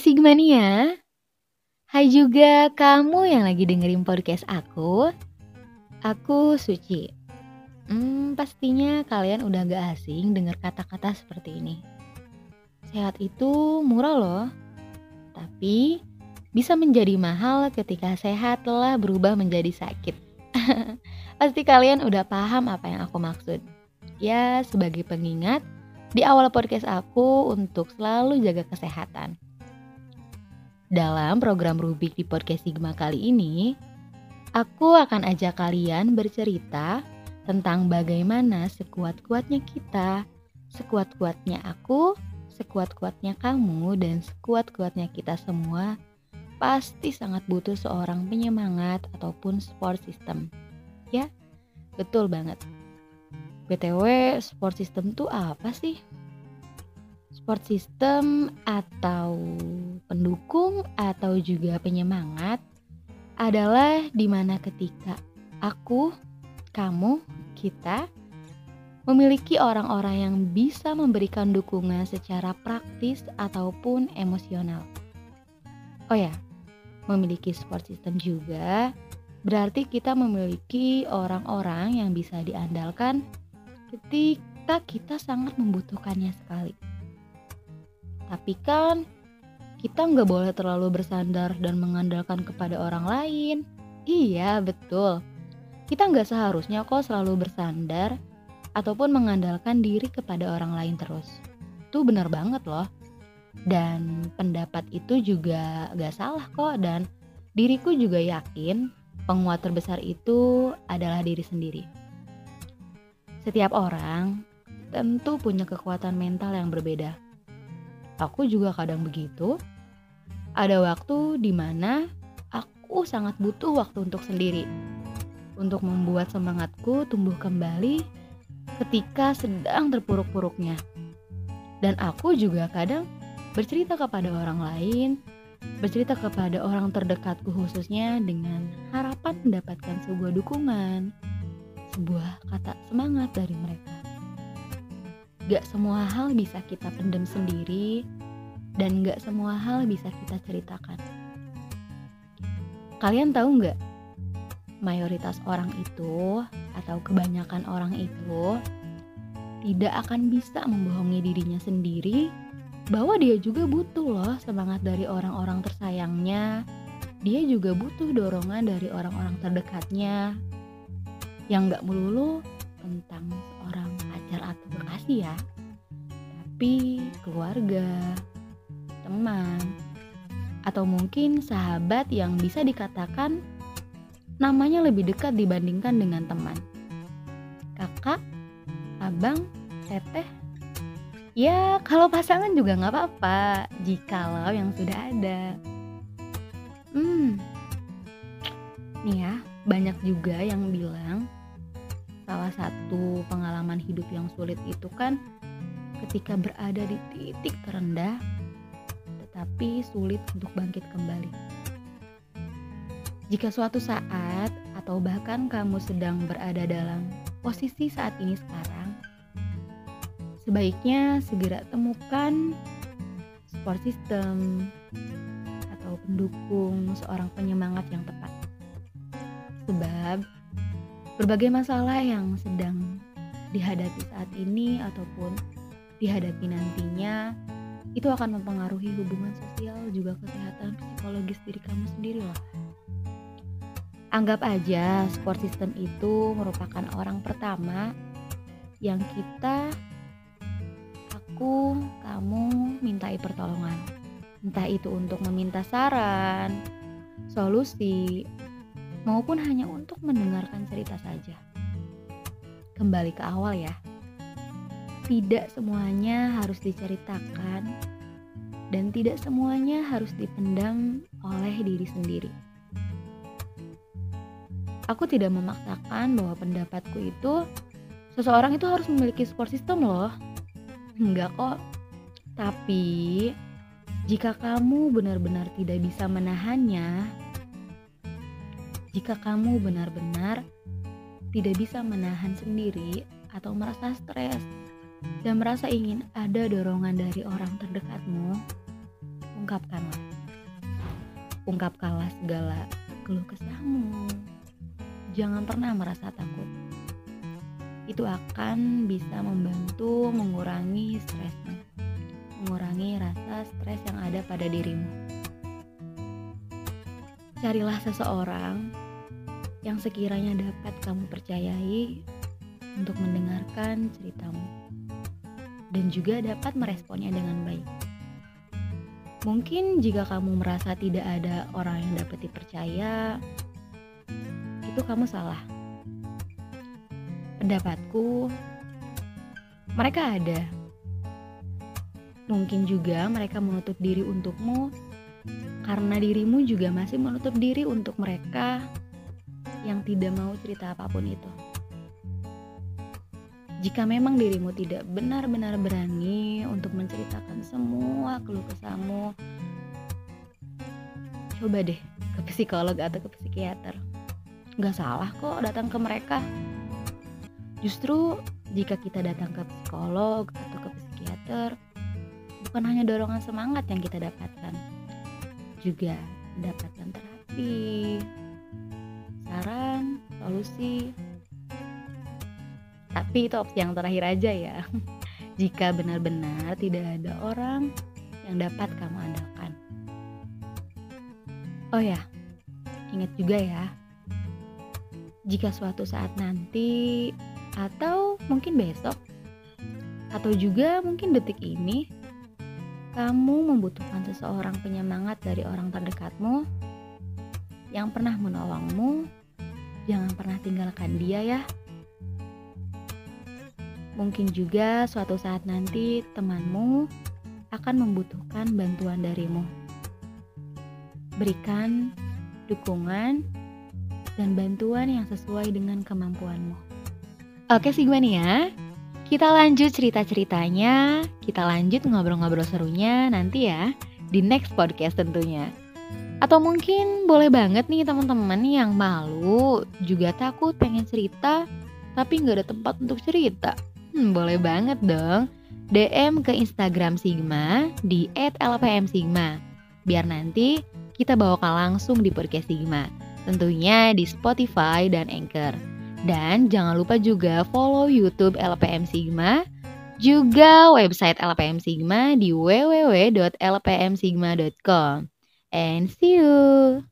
Sigmania. Hai juga kamu yang lagi dengerin podcast aku. Aku Suci. Hmm, pastinya kalian udah gak asing denger kata-kata seperti ini. Sehat itu murah loh. Tapi bisa menjadi mahal ketika sehat telah berubah menjadi sakit. Pasti kalian udah paham apa yang aku maksud. Ya, sebagai pengingat, di awal podcast aku untuk selalu jaga kesehatan. Dalam program Rubik di podcast Sigma kali ini, aku akan ajak kalian bercerita tentang bagaimana sekuat-kuatnya kita, sekuat-kuatnya aku, sekuat-kuatnya kamu, dan sekuat-kuatnya kita semua pasti sangat butuh seorang penyemangat ataupun support system. Ya, betul banget. BTW, support system itu apa sih? Support system atau pendukung atau juga penyemangat adalah di mana ketika aku, kamu, kita memiliki orang-orang yang bisa memberikan dukungan secara praktis ataupun emosional. Oh ya, memiliki support system juga berarti kita memiliki orang-orang yang bisa diandalkan ketika kita sangat membutuhkannya sekali. Tapi kan kita nggak boleh terlalu bersandar dan mengandalkan kepada orang lain. Iya, betul. Kita nggak seharusnya kok selalu bersandar ataupun mengandalkan diri kepada orang lain terus. Itu benar banget loh. Dan pendapat itu juga gak salah kok dan diriku juga yakin penguat terbesar itu adalah diri sendiri. Setiap orang tentu punya kekuatan mental yang berbeda Aku juga kadang begitu. Ada waktu di mana aku sangat butuh waktu untuk sendiri. Untuk membuat semangatku tumbuh kembali ketika sedang terpuruk-puruknya. Dan aku juga kadang bercerita kepada orang lain, bercerita kepada orang terdekatku khususnya dengan harapan mendapatkan sebuah dukungan, sebuah kata semangat dari mereka. Gak semua hal bisa kita pendam sendiri dan gak semua hal bisa kita ceritakan. Kalian tahu nggak? Mayoritas orang itu atau kebanyakan orang itu tidak akan bisa membohongi dirinya sendiri bahwa dia juga butuh loh semangat dari orang-orang tersayangnya. Dia juga butuh dorongan dari orang-orang terdekatnya yang gak melulu tentang seorang pacar atau kekasih ya. Tapi keluarga teman atau mungkin sahabat yang bisa dikatakan namanya lebih dekat dibandingkan dengan teman. Kakak abang teteh. Ya kalau pasangan juga nggak apa-apa jikalau yang sudah ada. Hmm. Nih ya banyak juga yang bilang salah satu pengalaman hidup yang sulit itu kan ketika berada di titik terendah tetapi sulit untuk bangkit kembali. Jika suatu saat atau bahkan kamu sedang berada dalam posisi saat ini sekarang, sebaiknya segera temukan support system atau pendukung seorang penyemangat yang tepat. Sebab berbagai masalah yang sedang dihadapi saat ini ataupun dihadapi nantinya itu akan mempengaruhi hubungan sosial juga kesehatan psikologis diri kamu sendiri loh. Anggap aja support system itu merupakan orang pertama yang kita aku, kamu mintai pertolongan. Entah itu untuk meminta saran, solusi, maupun hanya untuk mendengarkan cerita saja. Kembali ke awal ya. Tidak semuanya harus diceritakan dan tidak semuanya harus dipendam oleh diri sendiri. Aku tidak memaksakan bahwa pendapatku itu seseorang itu harus memiliki support system loh. Enggak kok. Tapi jika kamu benar-benar tidak bisa menahannya, jika kamu benar-benar tidak bisa menahan sendiri atau merasa stres dan merasa ingin ada dorongan dari orang terdekatmu, ungkapkanlah. Ungkapkanlah segala keluh kesahmu. Jangan pernah merasa takut. Itu akan bisa membantu mengurangi stresmu. Mengurangi rasa stres yang ada pada dirimu. Carilah seseorang yang sekiranya dapat kamu percayai untuk mendengarkan ceritamu dan juga dapat meresponnya dengan baik. Mungkin jika kamu merasa tidak ada orang yang dapat dipercaya, itu kamu salah. Pendapatku, mereka ada. Mungkin juga mereka menutup diri untukmu karena dirimu juga masih menutup diri untuk mereka yang tidak mau cerita apa pun itu. Jika memang dirimu tidak benar-benar berani untuk menceritakan semua keluh kesahmu, coba deh ke psikolog atau ke psikiater. Gak salah kok datang ke mereka. Justru jika kita datang ke psikolog atau ke psikiater, bukan hanya dorongan semangat yang kita dapatkan, juga mendapatkan terapi, saran, solusi. Tapi itu opsi yang terakhir aja ya. Jika benar-benar tidak ada orang yang dapat kamu andalkan. Oh ya, ingat juga ya. Jika suatu saat nanti atau mungkin besok atau juga mungkin detik ini kamu membutuhkan seseorang penyemangat dari orang terdekatmu yang pernah menolongmu jangan pernah tinggalkan dia ya. Mungkin juga suatu saat nanti temanmu akan membutuhkan bantuan darimu. Berikan dukungan dan bantuan yang sesuai dengan kemampuanmu. Oke sih gue nih ya, kita lanjut cerita-ceritanya, kita lanjut ngobrol-ngobrol serunya nanti ya di next podcast tentunya. Atau mungkin boleh banget nih teman-teman yang malu juga takut pengen cerita tapi nggak ada tempat untuk cerita. Hmm, boleh banget dong. DM ke Instagram Sigma di @lpmsigma. Biar nanti kita bawakan langsung di podcast Sigma. Tentunya di Spotify dan Anchor. Dan jangan lupa juga follow YouTube LPM Sigma, juga website LPM Sigma di www.lpmsigma.com and see you.